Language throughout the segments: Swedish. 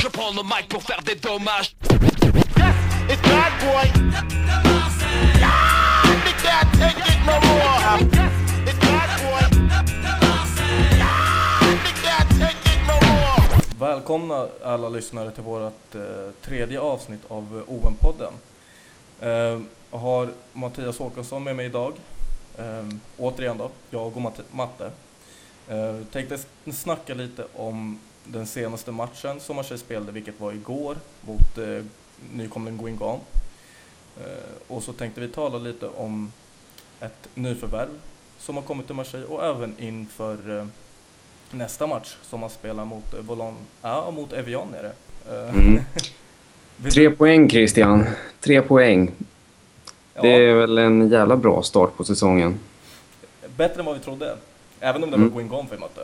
Je prends le mic pour faire des dommages. It's bad boy. Ah, take it no more. It's bad boy. Ah, take it no more. Välkomna alla lyssnare till vårt eh, tredje avsnitt av eh, OM-podden. Eh, jag har Mattias Håkansson med mig idag. Eh, återigen då, jag och Matte. Eh, tänkte snacka lite om den senaste matchen som Marseille spelade, vilket var igår mot eh, nykomlingen Guingamp. Eh, och så tänkte vi tala lite om ett nyförvärv som har kommit till Marseille och även inför eh, nästa match som man spelar mot eh, Volan, ja, mot Evian är det. Mm. Tre poäng Christian. Tre poäng. ja, Det är väl en jävla bra start på säsongen. Bättre än vad vi trodde. Även om det Mm. var Guingamp vi mötte.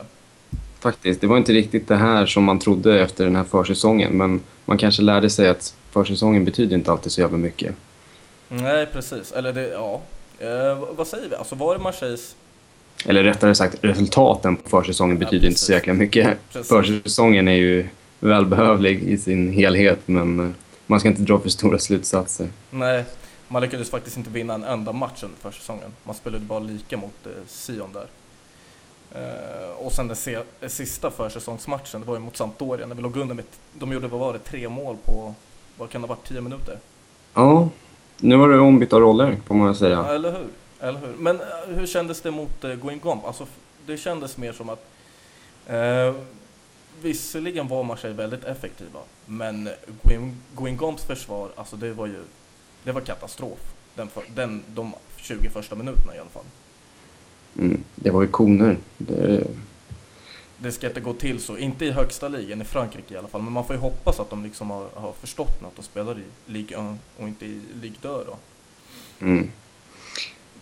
Faktiskt. Det var inte riktigt det här som man trodde efter den här försäsongen. Men man kanske lärde sig att försäsongen betyder inte alltid så jävla mycket. Nej, precis. Eller det, ja. Eh, vad- säger vi? Alltså var det Marseilles... Eller rättare sagt, resultaten på försäsongen Ja, betyder inte så precis. jäkla mycket. Precis. Försäsongen är ju välbehövlig i sin helhet, men eh, man ska inte dra för stora slutsatser. Nej, man lyckades faktiskt inte vinna en enda match under försäsongen. Man spelade bara lika mot eh, Sion där. Eh, och sen den se, sista försäsongsmatchen, det var ju mot Sampdoria, när vi låg under med... De gjorde, vad var det, tre mål på... Vad kan det ha varit? Tio minuter? Ja, nu var det ombytta roller, får man säga. Ja, eller hur? Eller hur? Men eh, hur kändes det mot eh, Guingamp? Alltså, f- det kändes mer som att eh, visserligen var Marseille väldigt effektiva, men Guin, Guingamps försvar, alltså det var ju det var katastrof. Den, för, den, de 20 första minuterna i alla fall. Mm, det var ju koner. Det, Det ska inte gå till så, inte i högsta ligan i Frankrike i alla fall, men man får ju hoppas att de liksom har, har förstått något och spelar i Ligue 1 och inte i Ligue 2 då. Mm.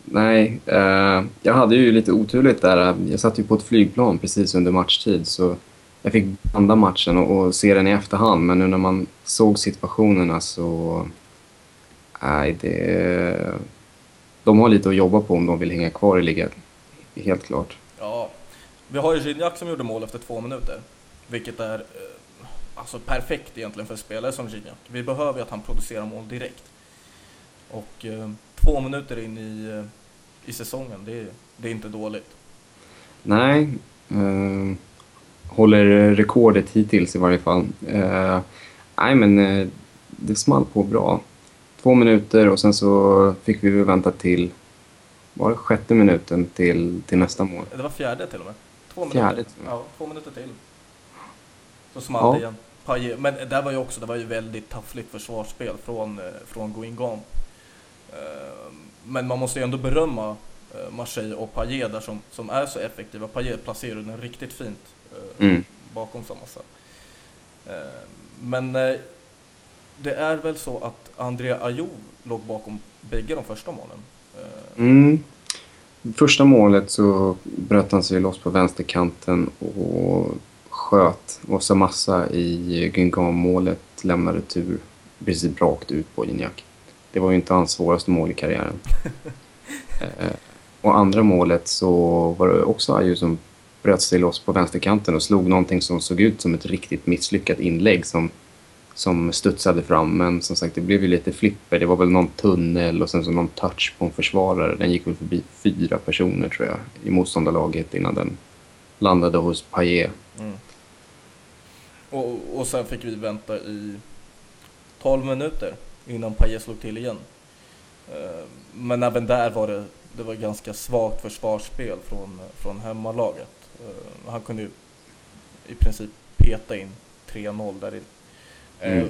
Nej, eh, jag hade ju lite oturligt där. Jag satt ju på ett flygplan precis under matchtid så jag fick blanda matchen och, och se den i efterhand. Men nu när man såg situationerna så... Nej, det... De har lite att jobba på om de vill hänga kvar i ligan. Helt klart. Ja, vi har ju Gignac som gjorde mål efter två minuter. Vilket är eh, alltså perfekt egentligen för spelare som Gignac. Vi behöver ju att han producerar mål direkt. Och eh, två minuter in i, eh, i säsongen, det är, det är inte dåligt. Nej. Eh, håller rekordet hittills i varje fall. Eh, nej, men eh, det small på bra. Två minuter och sen så fick vi vänta till, var det sjätte minuten till, till nästa mål? Det var fjärde till och med. Två Fjärde minuter. till och med. Ja, två minuter till. Så small Ja. igen. Men där var ju också, det var ju väldigt taffligt försvarsspel från, eh, från Guingamp. Eh, Men man måste ju ändå berömma eh, Marseille och Payet där som, som är så effektiva. Payet placerade den riktigt fint eh, Mm. bakom Samassa. Eh, Men det är väl så att Andrea Ayew låg bakom bägge de första målen. Eh, Mm. Första målet så bröt han sig loss på vänsterkanten och sköt. Och Samassa i Guingamp-målet lämnade tur precis rakt ut på Gignac. Det var ju inte hans svåraste mål i karriären. eh, och andra målet så var det också Ayew som bröt sig loss på vänsterkanten och slog någonting som såg ut som ett riktigt misslyckat inlägg som, som studsade fram. Men som sagt, det blev ju lite flipper. Det var väl någon tunnel och sen så någon touch på en försvarare. Den gick väl förbi fyra personer tror jag i motståndarlaget innan den landade hos Payet. Mm. Och, och sen fick vi vänta i 12 minuter innan Payet slog till igen. Eh, men även där var det, det var ganska svagt försvarsspel från, från hemmalaget. Eh, han kunde ju i princip peta in 3-0 där Mm.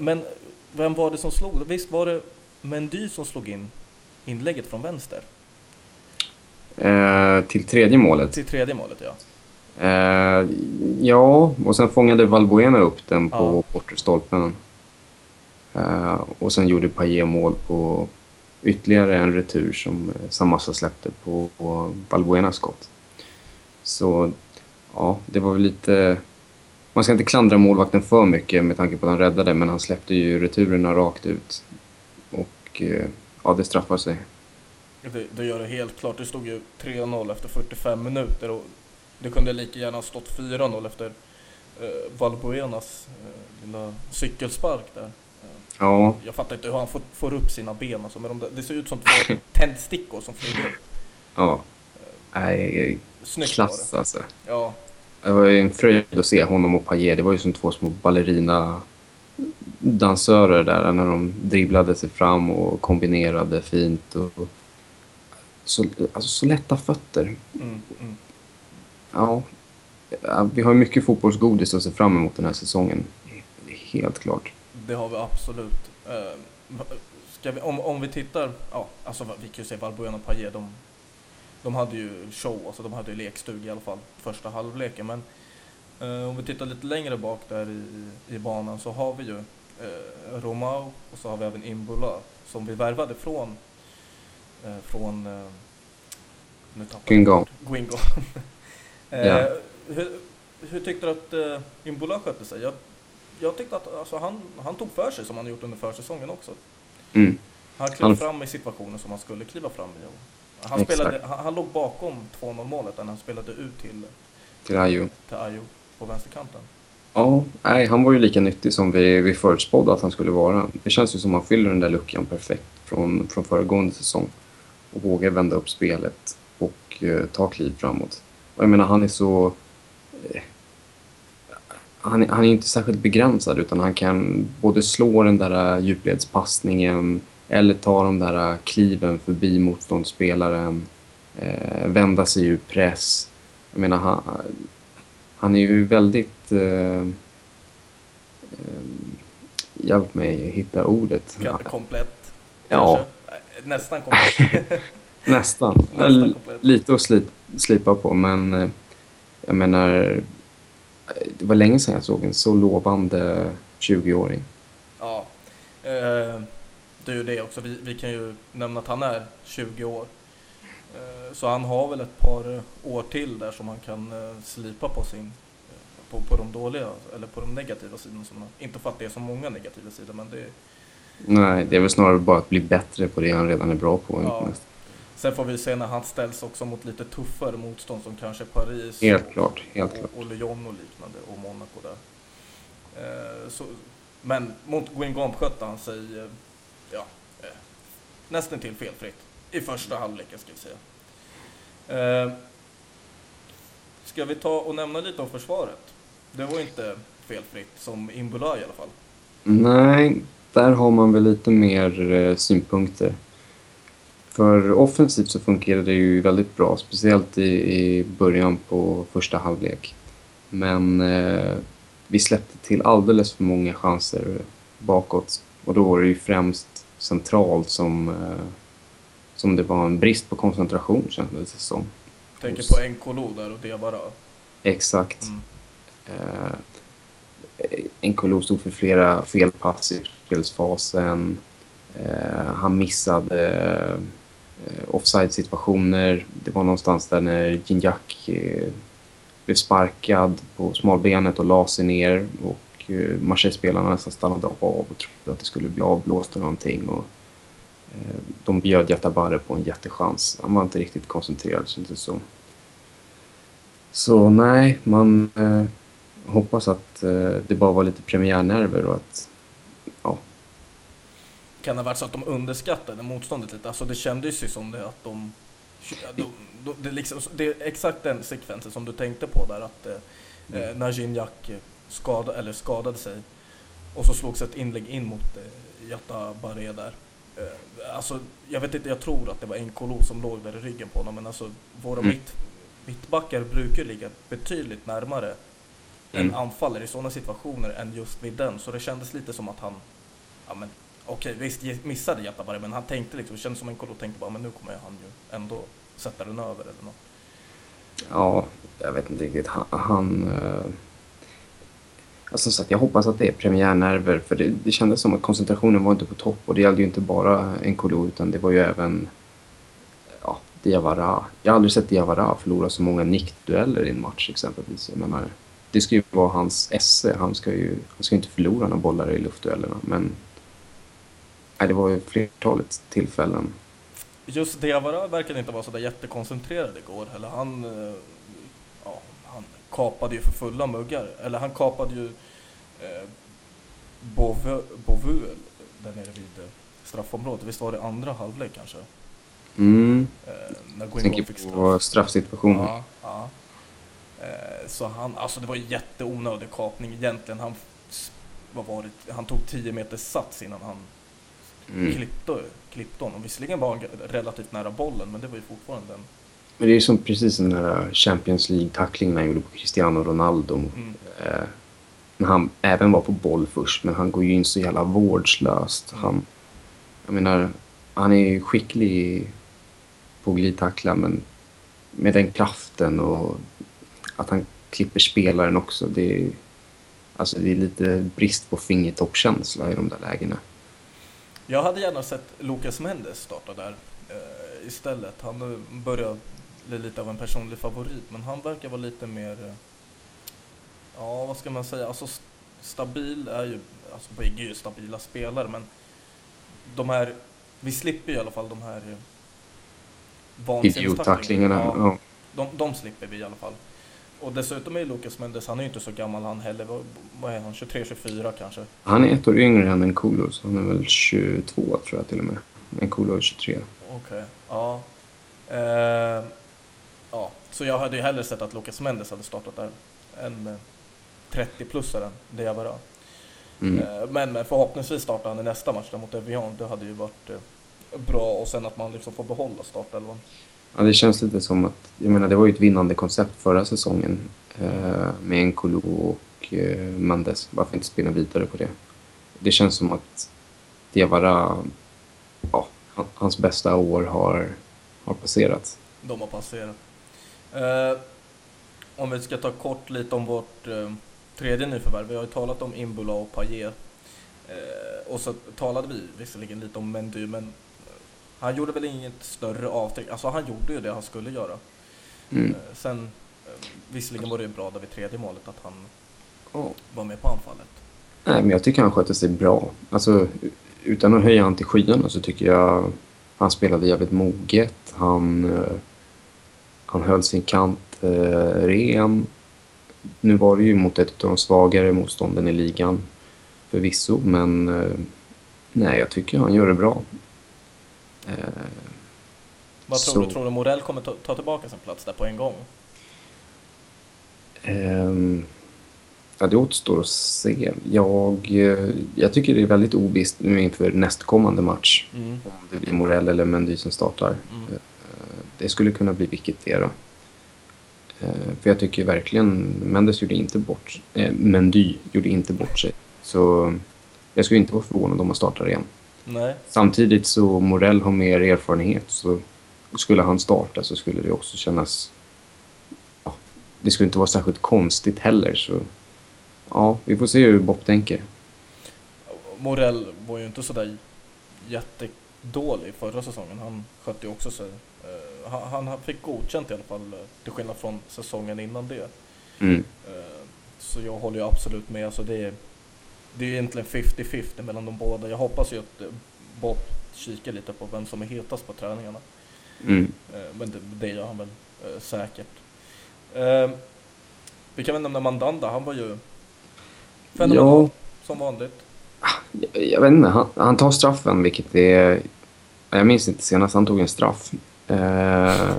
Men vem var det som slog? Visst var det Mendy som slog in inlägget från vänster? Eh, till tredje målet. Till tredje målet ja. Eh, ja, och sen fångade Valbuena upp den på Ja. bortre stolpen. Eh, och sen gjorde Payet mål på ytterligare en retur som eh, Samassa släppte på, på Valbuenas skott. Så ja, det var väl lite... Man ska inte klandra målvakten för mycket med tanke på att han räddade, men han släppte ju returerna rakt ut. Och eh, ja, det straffar sig. Det, det gör det helt klart. Det stod ju 3-0 efter 45 minuter och Det kunde lika gärna ha stått 4-0 efter eh, Valbuenas eh, lilla cykelspark där. Ja, Jag fattar inte hur han får, får upp sina ben alltså, med de där, Det ser ut som två tändstickor som flyger upp. ja. Nej, Snyggt klass alltså. Ja, Det var ju en fröjd att se honom och Payet. Det var ju som två små ballerina dansörer där när de dribblade sig fram och kombinerade fint. Och, så, alltså, så lätta fötter. mm, mm. Ja, vi har mycket fotbollsgodis att se fram emot den här säsongen. Helt klart. det har vi absolut. Eh, vi, om, om vi tittar, ja, alltså vi kan ju se Valbuena och Payet, de, de hade ju show, alltså de hade ju lekstuga i alla fall första halvleken. Men eh, om vi tittar lite längre bak där i, i banan så har vi ju eh, Romao och så har vi även Imbula som vi värvade från, eh, från eh, nu bort. Guingamp. eh, Ja. hur, hur tyckte du att eh, Imbula skötte sig? Jag, jag tyckte att alltså, han, han tog för sig som han gjort under försäsongen också. Mm. Han klev Han- fram i situationer som han skulle kliva fram i. Han, Exakt. spelade, han, han låg bakom 2-0 målet när han spelade ut till, Till Ayo. till Ayo på vänsterkanten. Ja, nej, han var ju lika nyttig som vi, vi förutspådde att han skulle vara. Det känns ju som att han fyller den där luckan perfekt från, från föregående säsong. Och vågar vända upp spelet och eh, ta kliv framåt. Och jag menar, han är så... Eh, han, är- han är inte särskilt begränsad utan han kan både slå den där eh, djupledspassningen eller ta de där eh, kliven förbi motståndsspelaren, eh, vända sig ur press. Jag menar, han, han är ju väldigt... Eh, hjälp mig hitta ordet. Komplett. Ja. kanske? Nästan komplett. Nästan. Nästan komplett. Lite att slip, slipa på, men jag menar... Det var länge sedan jag såg en så lovande 20-åring. ja. Eh, det är ju det också. Vi, vi kan ju nämna att han är 20 år. Eh, så han har väl ett par eh, år till där som han kan eh, slipa på sin på, på de dåliga eller på de negativa sidorna. Som, inte för att det är så många negativa sidor men det Nej, det är väl snarare bara att bli bättre på det han redan är bra på. Ja. Sen får vi se när han ställs också mot lite tuffare motstånd som kanske Paris Helt och, klart, helt och, klart. och Lyon och liknande och Monaco där. Eh, så, men mot Guingamp skötte han sig ja, eh, nästan till felfritt i första halvleken ska vi säga. Eh, ska vi ta och nämna lite om försvaret? Det var inte felfritt som Imbula i alla fall. Nej, där har man väl lite mer eh, synpunkter. För offensivt så fungerade det ju väldigt bra, speciellt i, i början på första halvlek. Men eh, vi släppte till alldeles för många chanser bakåt. Och då var det ju främst centralt som, eh, som det var en brist på koncentration kändes det som. Tänker på Nkolo där och Diawara. Exakt. Mm. Eh, Nkolo stod för flera felpass i spelsfasen. Eh, han missade eh, offside-situationer. Det var någonstans där när Gignac eh, blev sparkad på smalbenet och la sig ner och Marseille-spelarna nästan stannade av och trodde att det skulle bli avblåst eller någonting. Och, eh, de bjöd Yatabare på en jättechans. Han var inte riktigt koncentrerad, kändes det som. Så nej, man eh, hoppas att eh, det bara var lite premiärnerver och att ja, Kan det ha varit så att de underskattade motståndet lite? Alltså det kändes ju som det att de... de, de det, liksom, det är exakt den sekvensen som du tänkte på där att eh, eh, när Gignac skada, eller skadade sig och så slogs ett inlägg in mot eh, Jatta Baré där. Eh, alltså, jag vet inte, jag tror att det var Nkolo som låg där i ryggen på honom men alltså våra Mm. mitt, mittbackar brukar ligga betydligt närmare en Mm. anfallare i sådana situationer än just vid den. Så det kändes lite som att han, ja men okej visst ge- missade Jättabare men han tänkte liksom, det kändes som en kolo tänkte bara men nu kommer han ju ändå sätta den över eller något. ja, jag vet inte riktigt. Han... han eh, alltså, som sagt, jag hoppas att det är premiärnerver för det, det kändes som att koncentrationen var inte på topp och det gällde ju inte bara Nkolo utan det var ju även ja, Diawara. Jag har aldrig sett Diawara förlora så många nickdueller i en match exempelvis. Jag menar, det ska ju vara hans esse. Han ska ju han ska inte förlora några bollar i luftduellerna men nej, det var ju flertalet tillfällen. Just Diawara verkade inte vara sådär jättekoncentrerad igår. Eller han, eh, kapade ju för fulla muggar. Eller han kapade ju eh, Bovuel där nere vid eh, straffområdet. Visst var det andra halvlek kanske? Mm. Eh, när Guingamp tänker fick straff. på straffsituationen. Ja, ja. Eh, så han, alltså det var en jätteonödig kapning egentligen. Han, vad var det, han tog 10 meters sats innan han Mm. klippte, klippte honom. Visserligen var han relativt nära bollen, men det var ju fortfarande en... Men det är som precis den där Champions League-tacklingen han gjorde på Cristiano Ronaldo. Mm. Eh, när han även var på boll först, men han går ju in så jävla vårdslöst. Han, jag menar, han är ju skicklig på glidtackla, men med den kraften och att han klipper spelaren också. Det är, alltså det är lite brist på fingertoppkänsla i de där lägena. Jag hade gärna sett Lucas Mendes starta där eh, istället. Han eh, börjar bli lite av en personlig favorit, men han verkar vara lite mer... Eh, ja, vad ska man säga? Alltså st- stabil är ju... Alltså bägge är ju stabila spelare, men de här... Vi slipper ju i alla fall de här... Eh, Idiottacklingarna. Ja, Ja. de, de slipper vi i alla fall. Och dessutom är ju Lucas Mendes, han är ju inte så gammal han heller. Vad, är han? 23-24 kanske? Han är ett år yngre än Nkulo, så han är väl 22 tror jag till och med. Nkulo är 23. Okej, ja. Eh. Så jag hade ju hellre sett att Lucas Mendes hade startat där än eh, 30-plussaren Diawara. Mm. Eh, men, men förhoppningsvis startar han i nästa match där mot Evian. Det hade ju varit eh, bra och sen att man liksom får behålla startelvan. Ja, det känns lite som att, jag menar det var ju ett vinnande koncept förra säsongen eh, med Nkolo och eh, Mendes. Varför inte spinna vidare på det? Det känns som att Diawara, ja, han- hans bästa år har, har passerat. De har passerat. Eh, om vi ska ta kort lite om vårt eh, tredje nyförvärv. Vi har ju talat om Imbula och Payet. Eh, och så talade vi visserligen lite om Mendy, men eh, han gjorde väl inget större avtryck. Alltså han gjorde ju det han skulle göra. Mm. Eh, sen, eh, visserligen var det ju bra där vid tredje målet att han Ja. var med på anfallet. Nej, men jag tycker han skötte sig bra. Alltså, utan att höja han till skyarna så tycker jag han spelade jävligt moget. Han, eh, han höll sin kant eh, ren. Nu var det ju mot ett av de svagare motstånden i ligan förvisso, men eh, nej, jag tycker han gör det bra. Eh, Vad tror Så- du? Tror du Morell kommer ta, ta tillbaka sin plats där på en gång? Ehm, ja, det återstår att se. Jag, eh, jag tycker det är väldigt ovisst nu inför nästkommande match. Mm. Om det blir Morell eller Mendy som startar. Mm. Det skulle kunna bli vilket det då. Eh, För jag tycker verkligen Mendes gjorde inte bort eh, Mendy gjorde inte bort sig. Så jag skulle inte vara förvånad om han startar igen. Nej. Samtidigt så Morell har mer erfarenhet så skulle han starta så skulle det också kännas... Ja, det skulle inte vara särskilt konstigt heller så... Ja, vi får se hur Bob tänker. Morell var ju inte sådär jättedålig förra säsongen. Han skötte ju också sig. Han, han fick godkänt i alla fall, eh, till skillnad från säsongen innan det. Mm. Eh, så jag håller ju absolut med. Alltså det, är, det är egentligen 50-50 mellan de båda. Jag hoppas ju att eh, Bob kikar lite på vem som är hetast på träningarna. Mm. Men det, det gör han väl säkert. Vi kan väl nämna Mandanda. Han var ju fenomenal, Ja, som vanligt. jag, jag vet inte. Han, han tar straffen, vilket är... Jag minns inte senast han tog en straff. Eh,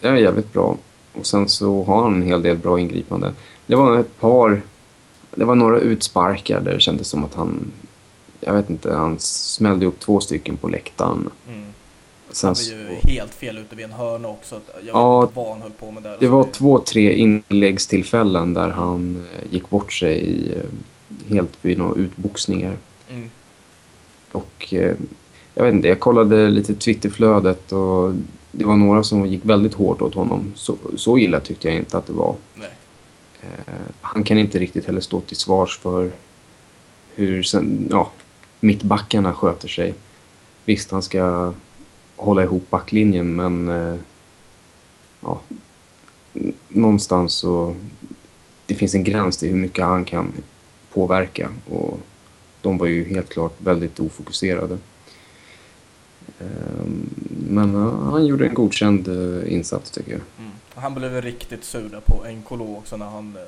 det är jävligt bra. Och sen så har han en hel del bra ingripanden. Det var ett par... Det var några utsparkar där det kändes som att han... Jag vet inte, han smällde upp två stycken på läktaren. Mm. Sen Han var ju helt fel ute vid en hörna också. Jag Ja, vet inte vad han höll på med där. det var två, tre inläggstillfällen där han eh, gick bort sig eh, helt vid några utboxningar. Mm. Och eh, jag vet inte, jag kollade lite Twitterflödet och det var några som gick väldigt hårt åt honom. Så, så illa tyckte jag inte att det var. Eh, han kan inte riktigt heller stå till svars för hur sen, ja, mittbackarna sköter sig. Visst, han ska hålla ihop backlinjen, men eh, ja, någonstans så... Det finns en gräns till hur mycket han kan påverka och de var ju helt klart väldigt ofokuserade. Ehm, men han gjorde en godkänd eh, insats tycker jag. Mm. Han blev riktigt sur där på Nkolo också när han eh,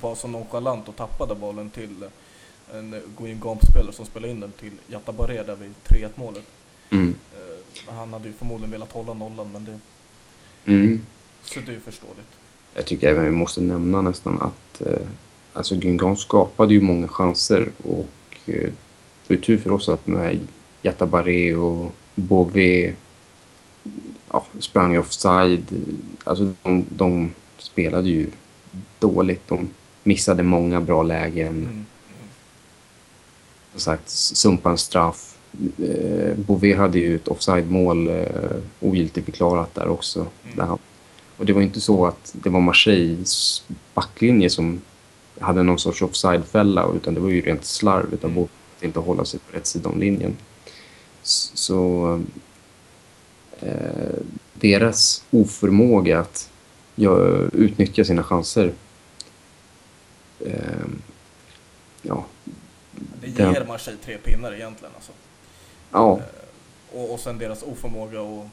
var så nonchalant och tappade bollen till eh, en Guin Gomp-spelare som spelade in den till Jatabaré där vid 3-1 målet. Mm. Eh, han hade ju förmodligen velat hålla nollan men det, Mm. så det är ju förståeligt. Jag tycker även vi måste nämna nästan att eh, alltså Guingamp skapade ju många chanser och eh, det var tur för oss att med Jatabaré och Bové ja, sprang offside. Alltså de, de spelade ju dåligt. De missade många bra lägen. Mm. Som sagt, sumpa en straff. Eh, Bové hade ju ett offside-mål eh, ogiltigförklarat där också. Mm. Där han, och det var inte så att det var Marseilles backlinje som hade någon sorts offside-fälla utan det var ju rent slarv utav Mm. Bové att inte hålla sig på rätt sida om linjen. Så eh, deras oförmåga att gö- utnyttja sina chanser eh, ja, Det Den- ger Marseille tre pinnar egentligen alltså. ja, Eh, Och, och sen deras oförmåga att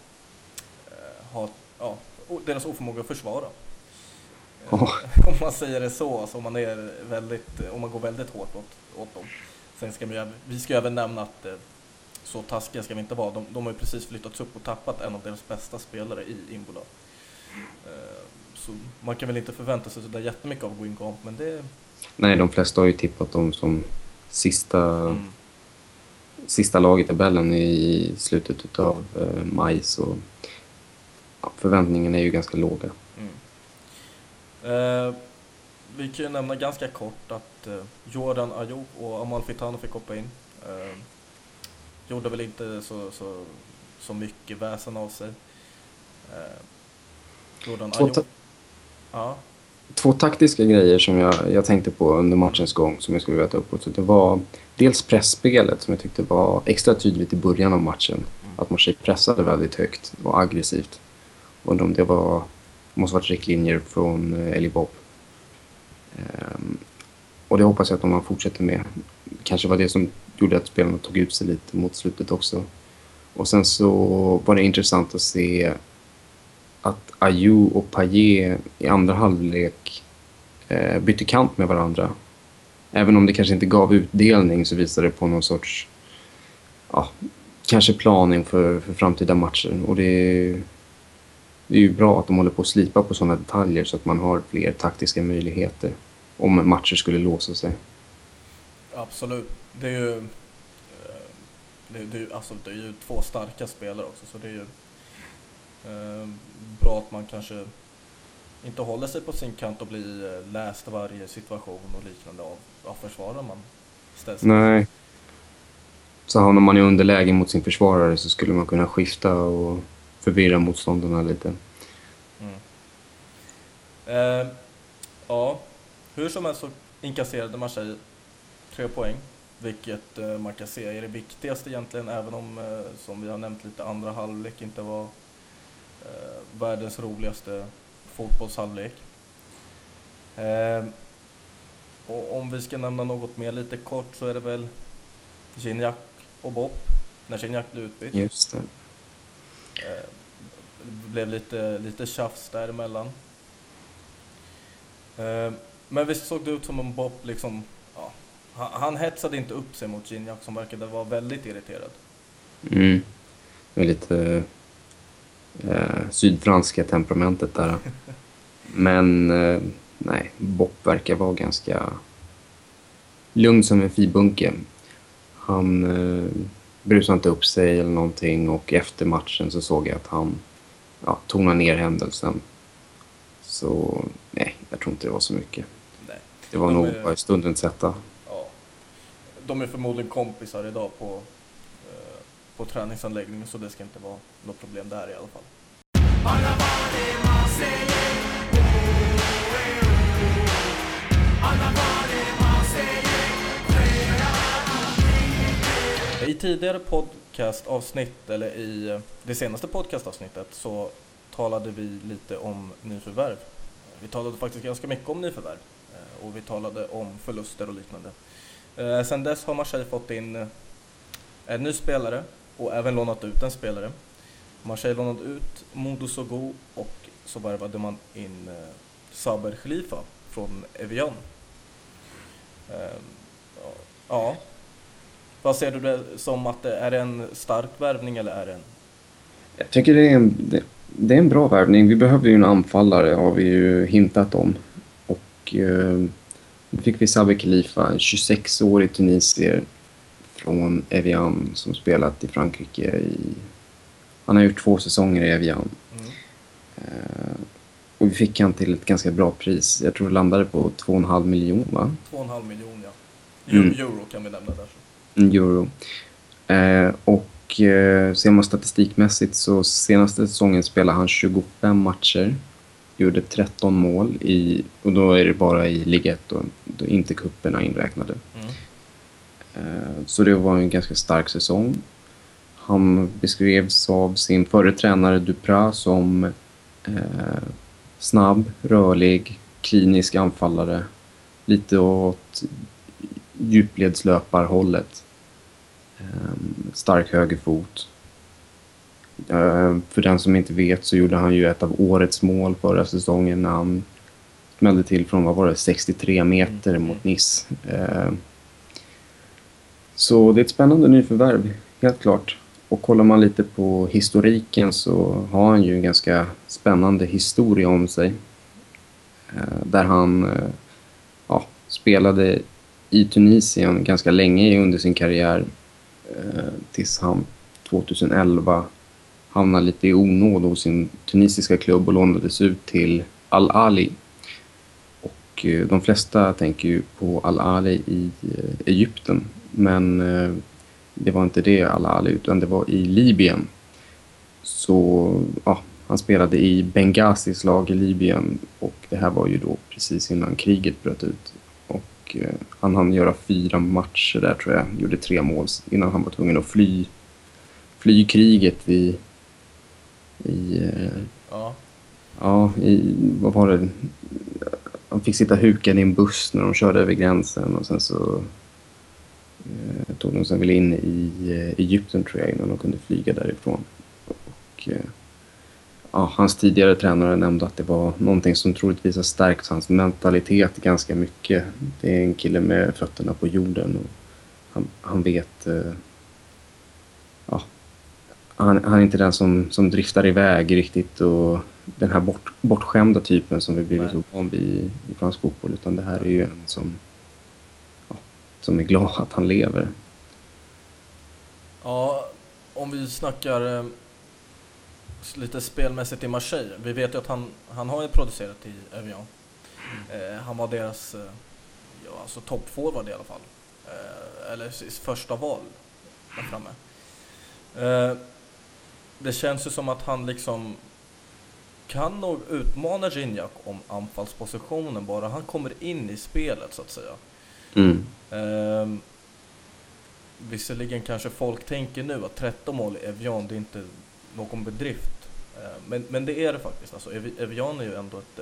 eh, ha, ja, deras oförmåga att försvara. Ja. om man säger det så, alltså om man, är väldigt, om man går väldigt hårt åt, åt dem. Sen ska vi, vi ska även nämna att eh, så taskiga ska vi inte vara. De, de har ju precis flyttats upp och tappat en av deras bästa spelare i Imbola. Eh, Så man kan väl inte förvänta sig så där jättemycket av Guingamp, men det... nej de flesta har ju tippat dem som sista, Mm, sista lag i tabellen i slutet av eh, maj så förväntningarna är ju ganska låga. mm. Eh, vi kan ju nämna ganska kort att eh, Jordan Ayew och Amal Fitano fick hoppa in. Eh, gjorde väl inte så, så, så mycket väsen av sig. Eh, Jordan Två ta- Ja. Två taktiska grejer som jag, jag tänkte på under matchens gång som jag skulle vilja ta upp. Så det var dels pressspelet som jag tyckte var extra tydligt i början av matchen. Att Marseille pressade väldigt högt och aggressivt. Och om det var, måste varit riktlinjer från eh, Eli Bob. Ehm, och det hoppas jag att de fortsätter med. Kanske var det som gjorde att spelarna tog ut sig lite mot slutet också. Och sen så var det intressant att se att Ayu och Payet i andra halvlek eh, bytte kant med varandra. Även om det kanske inte gav utdelning så visade det på någon sorts ja, kanske plan inför för framtida matcher. Och det är, det är ju bra att de håller på att slipa på sådana detaljer så att man har fler taktiska möjligheter om matcher skulle låsa sig. Absolut. Det är ju, eh, det, är- det är, ju- alltså, det är ju två starka spelare också så det är ju eh, bra att man kanske inte håller sig på sin kant och blir eh, läst varje situation och liknande av, av försvararen man ställs Nej. Så hamnar man i underläge mot sin försvarare så skulle man kunna skifta och förvirra motståndarna lite. Mm. Eh, ja, hur som helst så inkasserade Marseille tre poäng, vilket eh, man kan se är det viktigaste egentligen, även om, eh, som vi har nämnt lite, andra halvlek inte var eh, världens roligaste fotbollshalvlek. Eh, och om vi ska nämna något mer lite kort så är det väl Gignac och Bopp, när Gignac blev utbytt. Just det. Det blev lite, lite tjafs däremellan. Eh, Men visst såg det ut som om Bob liksom, han, han hetsade inte upp sig mot Gignac som verkade vara väldigt irriterad. Mm. Det är lite eh, sydfranska temperamentet där. Men eh, nej, Bopp verkar vara ganska lugn som en fibunke. Han eh, brusade inte upp sig eller någonting och efter matchen så såg jag att han ja, tonade ner händelsen. Så nej, jag tror inte det var så mycket. Nej. Det var De nog är- bara stundens hetta. De är förmodligen kompisar idag på, eh, på träningsanläggningen så det ska inte vara något problem där i alla fall. I tidigare podcastavsnitt, eller i eh, det senaste podcastavsnittet, så talade vi lite om nyförvärv. Vi talade faktiskt ganska mycket om nyförvärv eh, och vi talade om förluster och liknande. Eh, Sen dess har Marseille fått in eh, en ny spelare och även lånat ut en spelare. Marseille lånade ut Modo Sogo och så värvade man in eh, Saber Khalifa från Evian. Eh, ja. Vad ser du det som att det är en stark värvning eller är det en... Jag tycker det är en, det, det är en bra värvning. Vi behöver ju en anfallare har vi ju hintat om. Och eh, fick vi Saber Khalifa, en 26-årig tunisier från Evian som spelat i Frankrike i... Han har gjort två säsonger i Evian. Mm. Eh, och vi fick han till ett ganska bra pris. Jag tror det landade på 2,5 miljoner va? 2,5 miljoner ja. Mm. Euro, euro kan vi nämna där. En euro. Eh, och eh, ser man statistikmässigt så senaste säsongen spelade han 25 matcher. Gjorde 13 mål i, och då är det bara i Liga 1 och då inte kupperna inräknade. Mm. Eh, så det var en ganska stark säsong. Han beskrevs av sin förre tränare Duprat som eh, snabb, rörlig, klinisk anfallare. Lite åt djupledslöparhållet. Eh, stark högerfot. Eh, för den som inte vet så gjorde han ju ett av årets mål förra säsongen när han smällde till från, vad var det, 63 meter Mm. mot Nice. Eh, så det är ett spännande nyförvärv, helt klart. Och kollar man lite på historiken så har han ju en ganska spännande historia om sig. Eh, där han ja, spelade i Tunisien ganska länge under sin karriär. Tills han 2011 hamnade lite i onåd hos sin tunisiska klubb och lånades ut till Al-Ali. Och eh, de flesta tänker ju på Al-Ali i eh, Egypten. Men eh, det var inte det Al-Ali utan det var i Libyen. Så ja, han spelade i Benghazis lag i Libyen och det här var ju då precis innan kriget bröt ut. Och han hann göra fyra matcher där tror jag, gjorde tre mål innan han var tvungen att fly, fly kriget i, i Ja. Ja, i, vad var det? Han fick sitta hukad i en buss när de körde över gränsen och sen så eh, tog de sig väl in i eh, Egypten tror jag innan de kunde flyga därifrån. Och, eh, ja, hans tidigare tränare nämnde att det var någonting som troligtvis har stärkt hans mentalitet ganska mycket. Det är en kille med fötterna på jorden och han, han vet eh, han, han är inte den som, som driftar iväg riktigt och den här bort, bortskämda typen som vi blivit så van vid i, fransk fotboll. Utan det här är ju en som, ja, som är glad att han lever. Ja, om vi snackar eh, lite spelmässigt i Marseille. Vi vet ju att han, han har ju producerat i Evian. Eh, han var deras eh, ja, alltså toppforward i alla fall. Eh, eller första val där framme. Det känns ju som att han liksom kan nog utmana Gignac om anfallspositionen bara han kommer in i spelet så att säga. Mm. Ehm, visserligen kanske folk tänker nu att 13 mål i Evian, det är inte någon bedrift. Ehm, men, men det är det faktiskt. Alltså, Evi- Evian är ju ändå ett,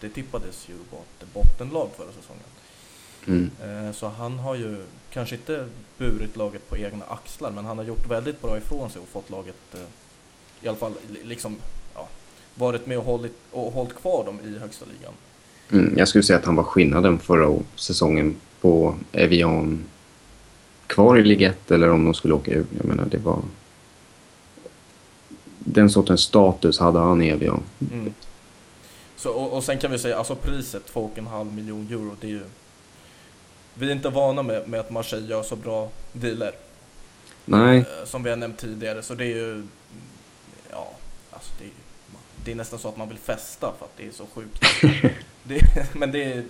det tippades ju vara ett bottenlag förra säsongen. Mm. Ehm, så han har ju kanske inte burit laget på egna axlar, men han har gjort väldigt bra ifrån sig och fått laget, eh, i alla fall li- liksom, ja, varit med och hållit, och hållit kvar dem i högsta ligan. Mm. Jag skulle säga att han var skillnaden förra säsongen på Evian kvar i Ligue 1 eller om de skulle åka ur. Jag menar, det var... Den sortens status hade han i Evian. Mm. Så, och, och sen kan vi säga, alltså priset 2,5 miljon euro, det är ju... Vi är inte vana med, med att Marseille gör så bra dealer, Nej, eh, som vi har nämnt tidigare, så det är ju... Ja, alltså det är, det är nästan så att man vill festa för att det är så sjukt. det, men det är,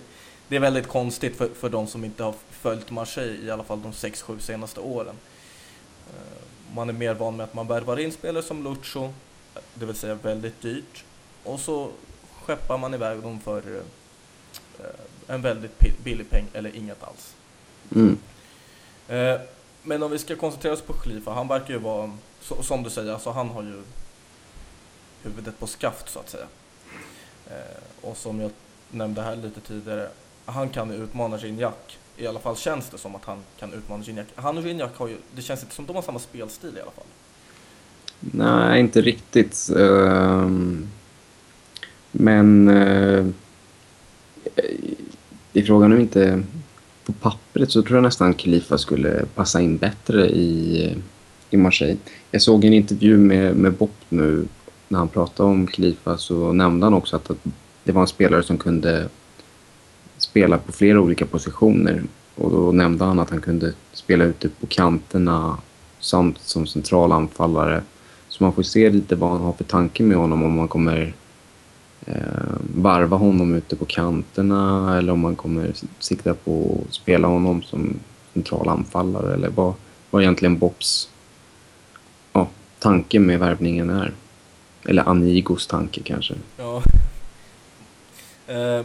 det är väldigt konstigt för, för de som inte har följt Marseille i alla fall de 6-7 senaste åren. Eh, Man är mer van med att man värvar in spelare som Lucho, det vill säga väldigt dyrt, och så skeppar man iväg dem för eh, en väldigt billig peng eller inget alls. mm. Eh, Men om vi ska koncentrera oss på Khalifa, han verkar ju vara, som du säger, alltså han har ju huvudet på skaft så att säga. Eh, Och som jag nämnde här lite tidigare, han kan ju utmana Gignac. I alla fall känns det som att han kan utmana Gignac. Han och Gignac har ju, det känns inte som att de har samma spelstil i alla fall. Nej, inte riktigt. Ehm, men eh, i frågan om inte på pappret så tror jag nästan Khalifa skulle passa in bättre i, i Marseille. Jag såg en intervju med, med Bopp nu när han pratade om Khalifa så nämnde han också att, att det var en spelare som kunde spela på flera olika positioner. Och då nämnde han att han kunde spela ute på kanterna samt som central anfallare. Så man får se lite vad han har för tanke med honom om man kommer eh, varva honom ute på kanterna eller om man kommer sikta på att spela honom som central anfallare eller vad, vad egentligen Bobs ja, tanke med värvningen är. Eller Anigos tanke kanske. Ja. Eh,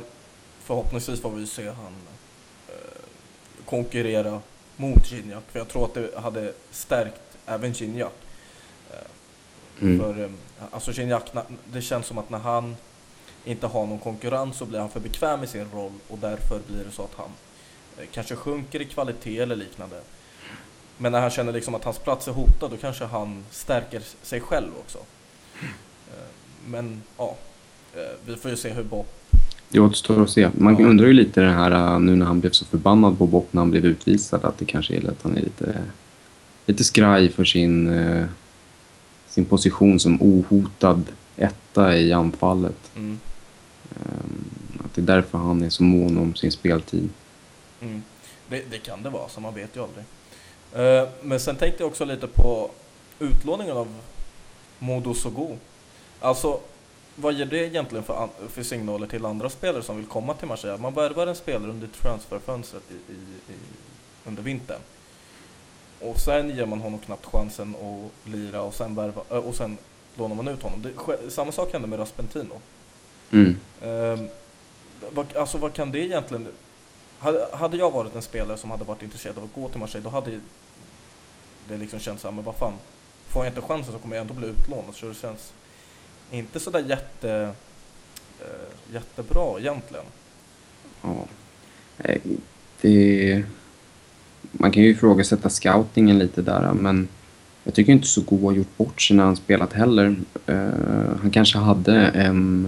förhoppningsvis får vi se han eh, konkurrera mot Gignac. För jag tror att det hade stärkt även Gignac. Eh, Mm. För eh, alltså Gignac, na- det känns som att när han inte har någon konkurrens så blir han för bekväm i sin roll och därför blir det så att han eh, kanske sjunker i kvalitet eller liknande. Men när han känner liksom att hans plats är hotad då kanske han stärker sig själv också. Eh, Men ja, eh, vi får ju se hur Bob Det återstår att se. Man Ja. undrar ju lite det här äh, nu när han blev så förbannad på Bob när han blev utvisad att det kanske är att han är lite, lite skraj för sin, eh, sin position som ohotad etta i anfallet. Mm, Ehm, Att det är därför han är så mån om sin speltid. mm. Det, det kan det vara, så man vet ju aldrig. Eh, Men sen tänkte jag också lite på utlåningen av Modo Sogo. Alltså, vad ger det egentligen för, för signaler till andra spelare som vill komma till Marseille? Man värvar en spelare under transferfönstret i, i, i, under vintern. Och sen ger man honom knappt chansen att lira och sen, värva, och sen lånar man ut honom. Det, samma sak hände med Raspentino. Mm. Ehm, vad, alltså vad kan det egentligen... Hade, hade jag varit en spelare som hade varit intresserad av att gå till Marseille då hade det liksom känts såhär, men vad fan, får jag inte chansen så kommer jag ändå bli utlånad. Så det känns inte sådär jätte, eh, jättebra egentligen. Ja. Eh, det, man kan ju ifrågasätta scoutingen lite där, men jag tycker inte så har gjort bort sig när han spelat heller. Eh, han kanske hade en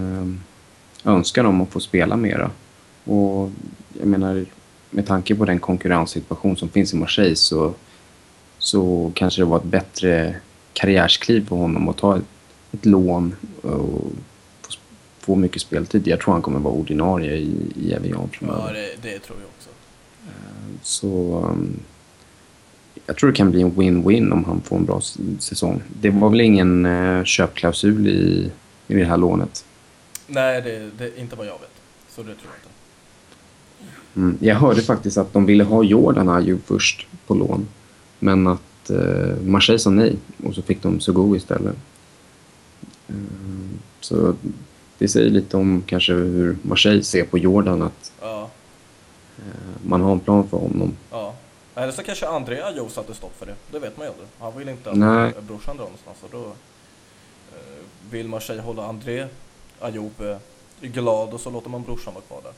eh, önskan om att få spela mera. Och jag menar, med tanke på den konkurrenssituation som finns i Marseille så, så kanske det var ett bättre karriärskliv för honom att ta ett, ett lån och få, mycket speltid. Jag tror han kommer vara ordinarie i, i Evian framöver. det, det tror jag också. Så um, jag tror det kan bli en win-win om han får en bra säsong. Det var väl ingen uh, köpklausul i, i det här lånet. Nej, det, det inte vad jag vet. Så det tror jag inte. Mm. Jag hörde faktiskt att de ville ha Jordan Ayew först på lån. Men att uh, Marseille sa nej och så fick de Sogo istället. Um, så det säger lite om kanske hur Marseille ser på Jordan. Att Ja, uh, man har en plan för honom. ja. Eller så kanske André Ayew satte stopp för det. Det vet man ju aldrig. Han vill inte att Nej. Nej. brorsan drar någonstans. Och då eh, vill Marseille hålla André eh, glad och så låter man brorsan vara kvar där.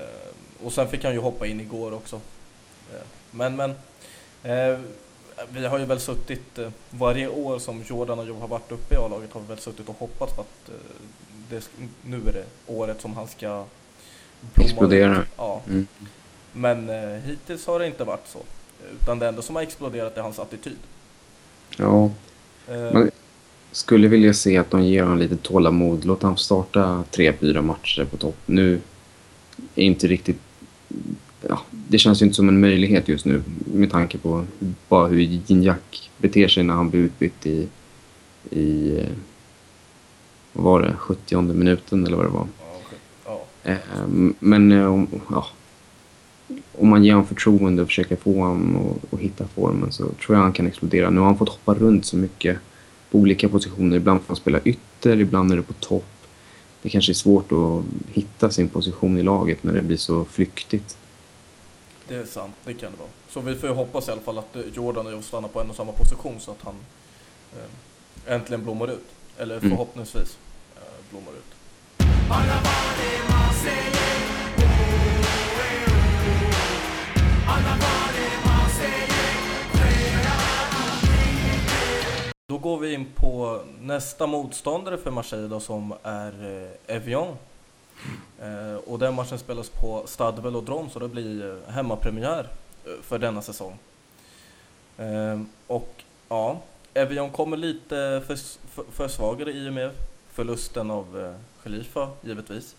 Eh, och sen fick han ju hoppa in igår också. Eh, men, men. Vi har ju väl suttit eh, varje år som Jordan Ayew har varit uppe i A-laget har vi väl suttit och hoppats på att eh, det, nu är det året som han ska blomma Explodera. Ja. Mm. Men eh, hittills har det inte varit så. Utan det enda som har exploderat är hans attityd. Ja, Men- skulle vilja se att de ger honom lite tålamod. Låt honom starta tre, fyra matcher på topp. Nu är inte riktigt... Ja, det känns ju inte som en möjlighet just nu med tanke på bara hur Gignac beter sig när han blir utbytt i... i eh, vad var det? 70 minuten eller vad det var. ja, okej. ja. Eh, Men eh, om, ja, om man ger honom förtroende och försöker få honom att hitta formen så tror jag han kan explodera. Nu har han fått hoppa runt så mycket på olika positioner. Ibland får han spela ytter, ibland är det på topp. Det kanske är svårt att hitta sin position i laget när det blir så flyktigt. Det är sant, det kan det vara. Så vi får ju hoppas i alla fall att eh, Jordan och jag stannar på en och samma position så att han eh, äntligen blommar ut. Eller Mm. förhoppningsvis eh, blommar ut. Då går vi in på nästa motståndare för Marseille då, som är eh, Evian. Eh, och den matchen spelas på Stade Velodrome så det blir eh, hemmapremiär eh, för denna säsong. Eh, och ja, Evian kommer lite förs för, försvagade i och med förlusten av eh, Khalifa givetvis.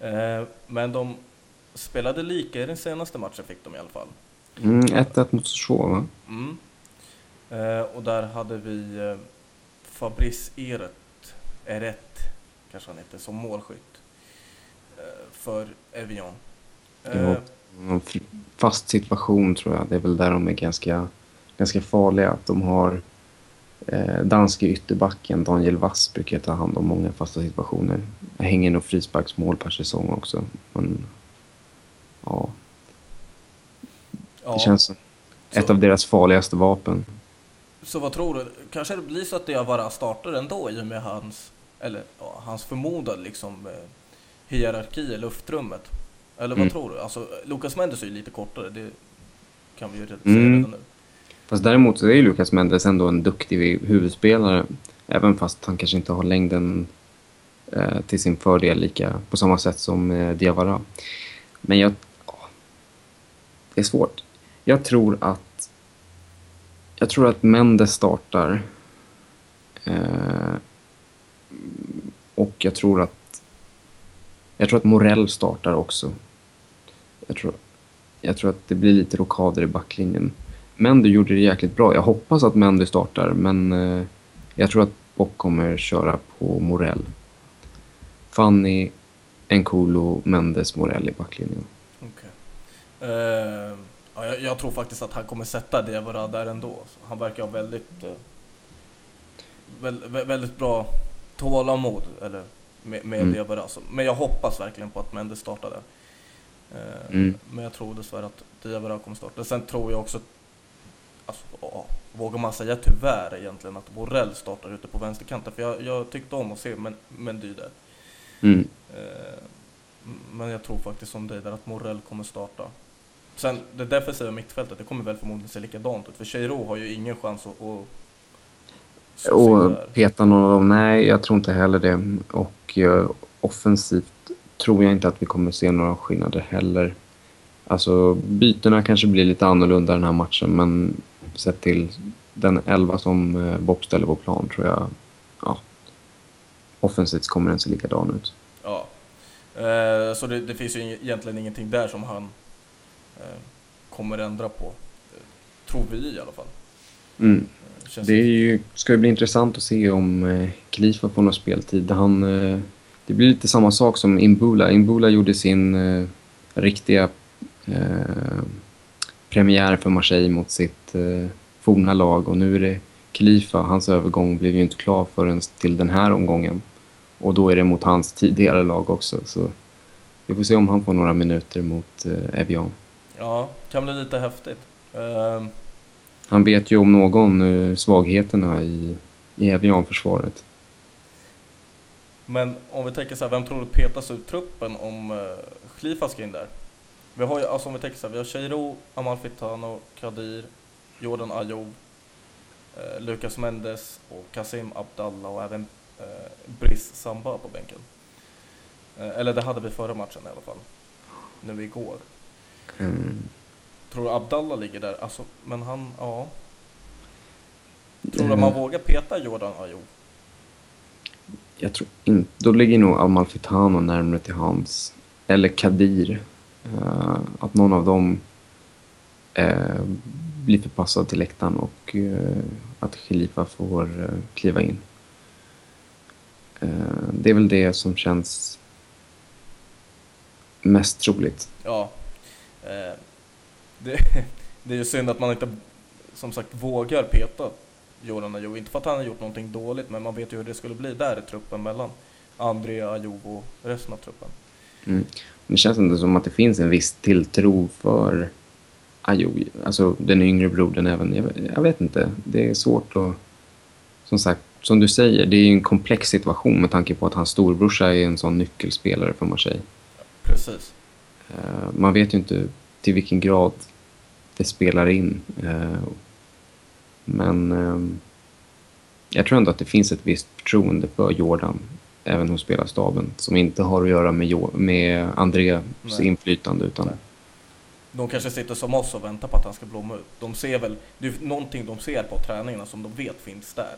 Eh, men de spelade lika i den senaste matchen fick de i alla fall. Mm, 1-1 mot Sochaux, va? Mm. Eh, och där hade vi eh, Fabrice Eret, Eret kanske han heter, som målskytt för Evian. Eh, Ja. En f- fast situation tror jag. Det är väl där de är ganska, ganska farliga. Att de har eh, danske ytterbacken Daniel Wass brukar ta hand om många fasta situationer. Jag hänger nog frisparksmål per säsong också. Men ja, ja. det känns som ett Så- av deras farligaste vapen. Så vad tror du? Kanske det blir så att Diawara startar ändå i och med hans, eller, ja, hans förmodade liksom, eh, hierarki i luftrummet? Eller vad Mm. tror du? Alltså, Lucas Mendes är ju lite kortare, det kan vi ju redan Mm. säga redan nu. Fast däremot så är ju Lucas Mendes ändå en duktig huvudspelare. Även fast han kanske inte har längden eh, till sin fördel lika på samma sätt som eh, Diawara. Men jag... ja, det är svårt. Jag tror att... Jag tror att Mendes startar. Eh, och jag tror att... Jag tror att Morell startar också. Jag tror, jag tror att det blir lite rockader i backlinjen. Mendy gjorde det jäkligt bra. Jag hoppas att Mendy startar, men eh, jag tror att Bock kommer köra på Morell. Fanny, Enkolo, Mendes, Morell i backlinjen. Okay. Uh, eh, ja, jag, jag tror faktiskt att han kommer sätta Diawara där ändå. Han verkar ha väldigt, uh, vä- väldigt bra tålamod eller, med, med Mm. Diawara. Så, men jag hoppas verkligen på att Mendes startar där. Eh, Mm. Men jag tror dessvärre att Diawara kommer starta. Sen tror jag också, alltså, ja, vågar man säga tyvärr egentligen att Borrell startar ute på vänsterkanten. För jag, jag tyckte om att se Men- Mendy där. Mm. Eh, Men jag tror faktiskt som dig där att Morell kommer starta. Sen det defensiva mittfältet, det kommer väl förmodligen se likadant ut. För Cheiro har ju ingen chans att... att Och peta någon av dem? Nej, jag tror inte heller det. Och eh, offensivt tror jag inte att vi kommer se några skillnader heller. Alltså bytena kanske blir lite annorlunda den här matchen, men sett till den elva som eh, Bob ställer på plan tror jag, ja, offensivt kommer den se likadan ut. Ja. Eh, Så det, det finns ju egentligen ingenting där som han eh, kommer ändra på. Tror vi i alla fall. Mm. Det ju, ska ju bli intressant att se om eh, Khalifa får någon speltid. Han, eh, det blir lite samma sak som Imbula. Imbula gjorde sin eh, riktiga eh, premiär för Marseille mot sitt eh, forna lag och nu är det Khalifa. Hans övergång blev ju inte klar förrän till den här omgången. Och då är det mot hans tidigare lag också. Så vi får se om han får några minuter mot eh, Evian. Ja, kan bli lite häftigt. Eh, Han vet ju om någon eh, svagheterna i, i Evian-försvaret. Men om vi tänker så här, vem tror du petas ur truppen om uh, Khalifa ska in där? Vi har ju, alltså om vi tänker så här, vi har Cheiro, Amalfitano, Kadir, Jordan Ayoub, eh, Lucas Mendes och Kasim Abdallah och även uh, Brice Samba på bänken. Eh, eller det hade vi förra matchen i alla fall. Nu igår. Mm. Tror Abdallah ligger där? Alltså, men han, ja. Tror du Eh, man vågar peta Jordan Ayoub? Jag tror inte... Då ligger nog Amalfitano närmare till hands. Eller Kadir. Eh, att någon av dem eh, blir förpassad till läktaren och eh, att Khalifa får kliva in. Det är väl det som känns mest troligt. Ja. Det, det är ju synd att man inte, som sagt, vågar peta Jordan Ayew. Inte för att han har gjort någonting dåligt, men man vet ju hur det skulle bli där i truppen mellan André Ayew och resten av truppen. Mm. Det känns ändå som att det finns en viss tilltro för Ayoub, alltså den yngre brodern även. Jag, jag vet inte, det är svårt att... Som sagt, som du säger, det är ju en komplex situation med tanke på att hans storbrorsa är en sån nyckelspelare för Marseille. Precis. Eh, man vet ju inte till vilken grad det spelar in. Eh, men ehm, jag tror ändå att det finns ett visst förtroende för Jordan även hos spelarstaben som inte har att göra med, Jo- med Andreas Nej. inflytande utan Nej. De kanske sitter som oss och väntar på att han ska blomma ut. De ser väl, det är någonting de ser på träningarna som de vet finns där.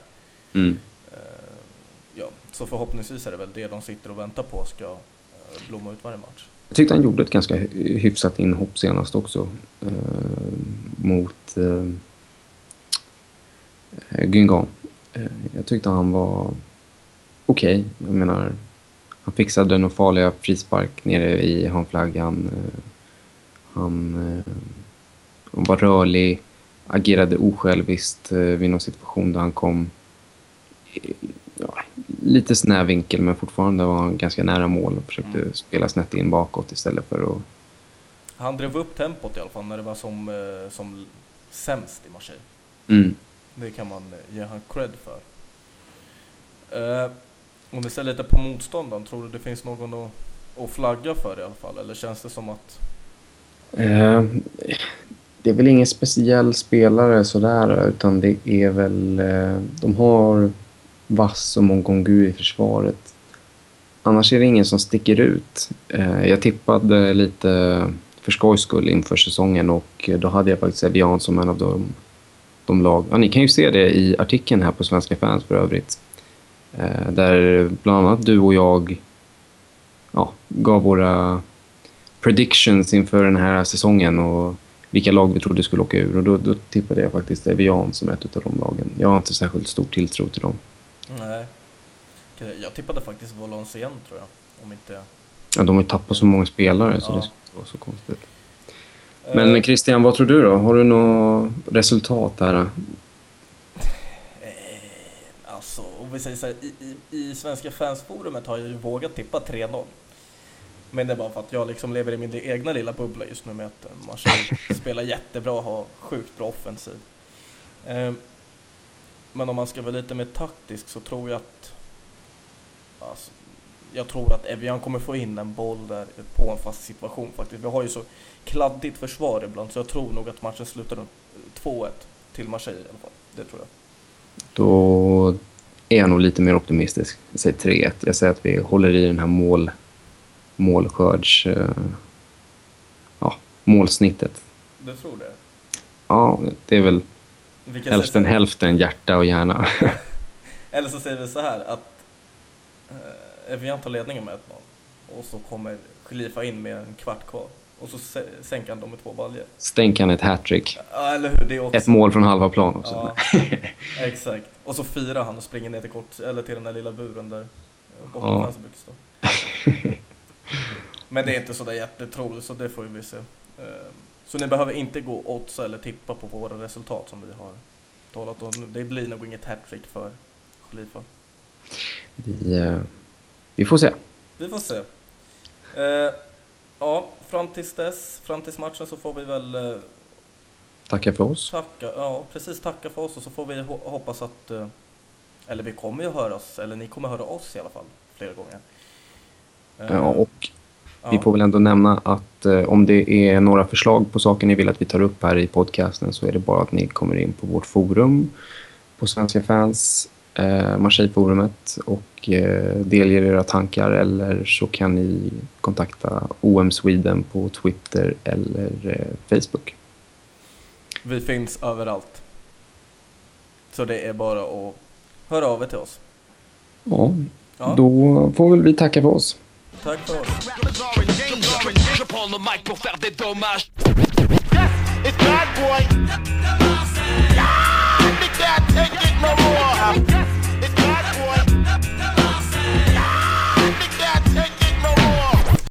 mm, Eh, ja, så förhoppningsvis är det väl det de sitter och väntar på ska eh, blomma ut varje match. Jag tyckte han gjorde ett ganska hyfsat inhopp senast också. Eh, mot eh, eh, Eh, jag tyckte han var okej. Jag menar, han fixade några farliga frispark nere i hörnflaggan. Eh, han, eh, han var rörlig, agerade osjälviskt eh, vid någon situation där han kom lite snäv vinkel men fortfarande var han ganska nära mål och försökte Mm. spela snett in bakåt istället för att... Han drev upp tempot i alla fall när det var som, eh, som sämst i Marseille. Mm. Det kan man eh, ge han cred för. Eh, om vi ser lite på motståndaren, tror du det finns någon att, att flagga för i alla fall? Eller känns det som att... Eh, det är väl ingen speciell spelare sådär utan det är väl... Eh, de har Vass och Mongongu i försvaret. Annars är det ingen som sticker ut. Eh, jag tippade lite för skojs skull inför säsongen och då hade jag faktiskt Evian som en av de, de lag... Ja, ni kan ju se det i artikeln här på Svenska fans för övrigt. Eh, där bland annat du och jag ja, gav våra predictions inför den här säsongen och vilka lag vi trodde skulle åka ur. Och då, då tippade jag faktiskt Evian som ett av de lagen. Jag har inte särskilt stor tilltro till dem. Nej. Jag tippade faktiskt Valenciennes tror jag. Om inte... Ja, de har ju tappat så många spelare så Ja. det skulle vara så konstigt. Men Eh, Christian, vad tror du då? Har du något resultat där? Eh, alltså, om vi säger så här, i, i, i Svenska fansforumet har jag ju vågat tippa 3-0. Men det är bara för att jag liksom lever i min egna lilla bubbla just nu med att eh, Marseille spelar jättebra och har sjukt bra offensiv. Men om man ska vara lite mer taktisk så tror jag att alltså, jag tror att Evian kommer få in en boll där på en fast situation faktiskt. Vi har ju så kladdigt försvar ibland så jag tror nog att matchen slutar runt 2-1 till Marseille i alla fall. Det tror jag. Då är jag nog lite mer optimistisk. Jag säger 3-1. Jag säger att vi håller i den här mål, målskörds... eh, ja, målsnittet. Du tror det? Ja, det är väl Vilka hälften säger- hälften hjärta och hjärna. Eller så säger vi så här att eh, Evian tar ledningen med 1-0 och så kommer Khalifa in med en kvart kvar och så sä- sänker han dem med två baljor. Stänk han ett hattrick. Ja, eller hur? Det också... Ett mål från halva plan också. Ja, exakt. Och så firar han och springer ner till, kort, eller till den där lilla buren där eh, bakom Ja. Men det är inte sådär jättetroligt så det får vi se. Eh, Så ni behöver inte gå och oddsa eller tippa på våra resultat som vi har talat om. Det blir nog inget hattrick för Khalifa. Vi, eh, vi får se. Vi får se. Eh, ja, fram tills dess, fram tills matchen så får vi väl eh, Tacka för oss. tacka, ja precis tacka för oss och så får vi ho- hoppas att, eh, eller vi kommer ju höra oss, eller ni kommer höra oss i alla fall flera gånger. Eh, Ja, och ja, vi får väl ändå nämna att eh, om det är några förslag på saker ni vill att vi tar upp här i podcasten så är det bara att ni kommer in på vårt forum på Svenska fans, eh, Marseille-forumet och eh, delger era tankar eller så kan ni kontakta OM Sweden på Twitter eller eh, Facebook. Vi finns överallt. Så det är bara att höra av er till oss. Ja, Ja, då får väl vi tacka för oss. Tak to. Yes, it's bad boy. Ah, nigga, I can't no more.